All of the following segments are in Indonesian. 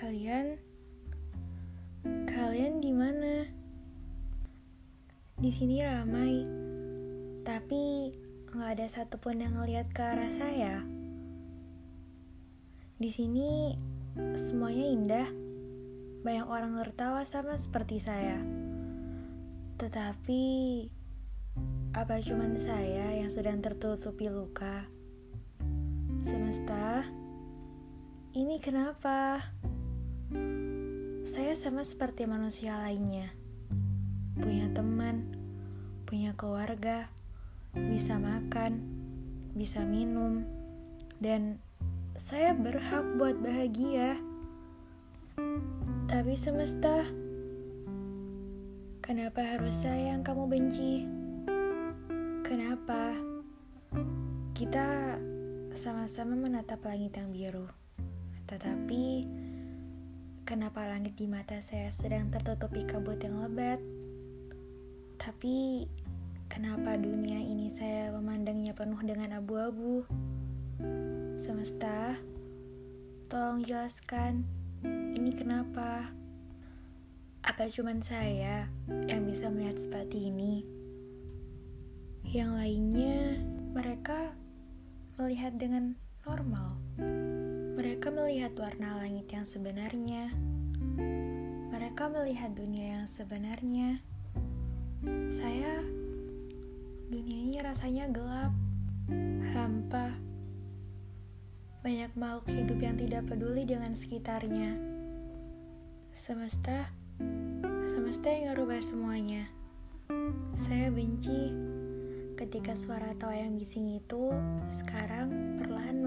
Kalian, kalian di mana? Di sini ramai, tapi nggak ada satupun yang ngeliat ke arah saya. Di sini semuanya indah, banyak orang tertawa sama seperti saya. Tetapi, apa cuman saya yang sedang tertutupi luka? Semesta, ini kenapa? Saya sama seperti manusia lainnya. Punya teman, punya keluarga, bisa makan, bisa minum, dan saya berhak buat bahagia. Tapi semesta, kenapa harus saya yang kamu benci? Kenapa? Kita sama-sama menatap langit yang biru. Tetapi, kenapa langit di mata saya sedang tertutupi kabut yang lebat? Tapi, kenapa dunia ini saya memandangnya penuh dengan abu-abu? Semesta, tolong jelaskan, ini kenapa? Apa cuman saya yang bisa melihat seperti ini? Yang lainnya, mereka melihat dengan normal. Mereka melihat warna langit yang sebenarnya. Mereka melihat dunia yang sebenarnya. Saya, dunia ini rasanya gelap, hampa. Banyak makhluk hidup yang tidak peduli dengan sekitarnya. Semesta, semesta yang ngerubah semuanya. Saya benci ketika suara tawa yang bising itu sekarang perlahan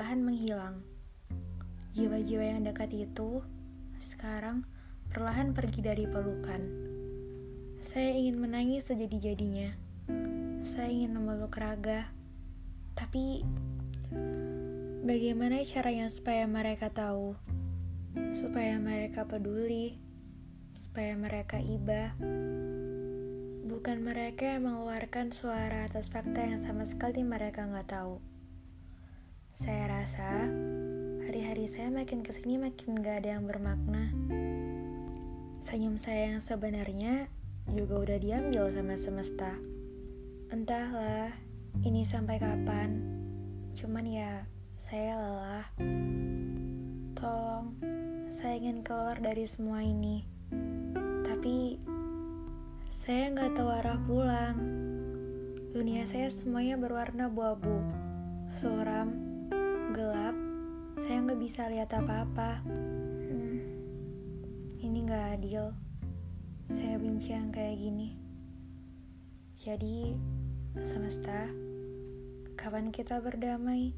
perlahan menghilang. Jiwa-jiwa yang dekat itu sekarang perlahan pergi dari pelukan. Saya ingin menangis sejadi-jadinya. Saya ingin memeluk raga. Tapi bagaimana caranya supaya mereka tahu? Supaya mereka peduli? supaya mereka iba. Bukan mereka yang mengeluarkan suara atas fakta yang sama sekali mereka nggak tahu. Saya rasa hari-hari saya makin ke sini makin gak ada yang bermakna. Senyum saya yang sebenarnya juga udah diambil sama semesta. Entahlah, ini sampai kapan. Cuman ya, saya lelah. Tolong, saya ingin keluar dari semua ini tapi saya nggak tahu arah pulang. Dunia saya semuanya berwarna abu-abu, suram, bisa lihat apa-apa. Hmm, ini nggak adil. Saya benci yang kayak gini. Jadi, semesta, kapan kita berdamai?